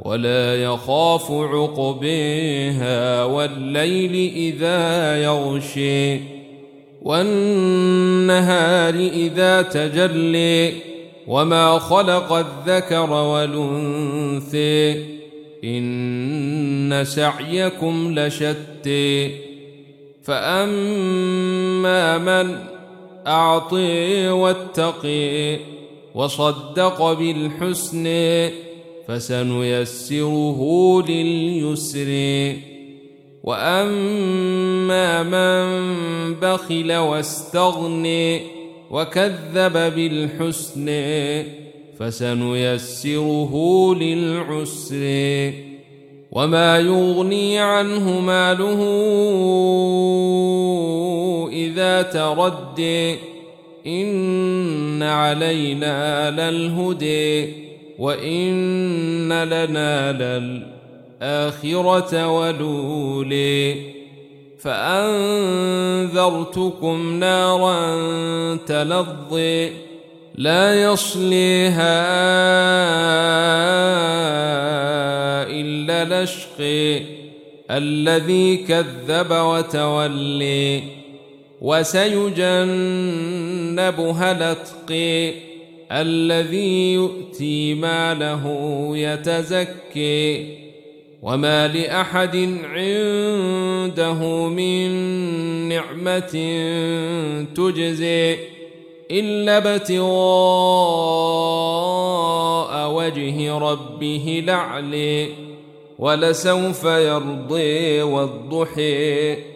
ولا يخاف عقبيها والليل إذا يغشي والنهار إذا تجلي وما خلق الذكر والأنثي إن سعيكم لشتي فأما من أعطي واتقي وصدق بالحسن فسنيسره لليسر. وأما من بخل واستغني وكذب بالحسن فسنيسره للعسر. وما يغني عنه ماله إذا تردي إن علينا للهدي وان لنا للاخره ولولي فانذرتكم نارا تلظي لا يصليها الا لشقي الذي كذب وتولي وسيجنبها الاتقي الذي يؤتي ماله يتزكي وما لأحد عنده من نعمة تجزي إلا ابتغاء وجه ربه لعلي ولسوف يرضي والضحي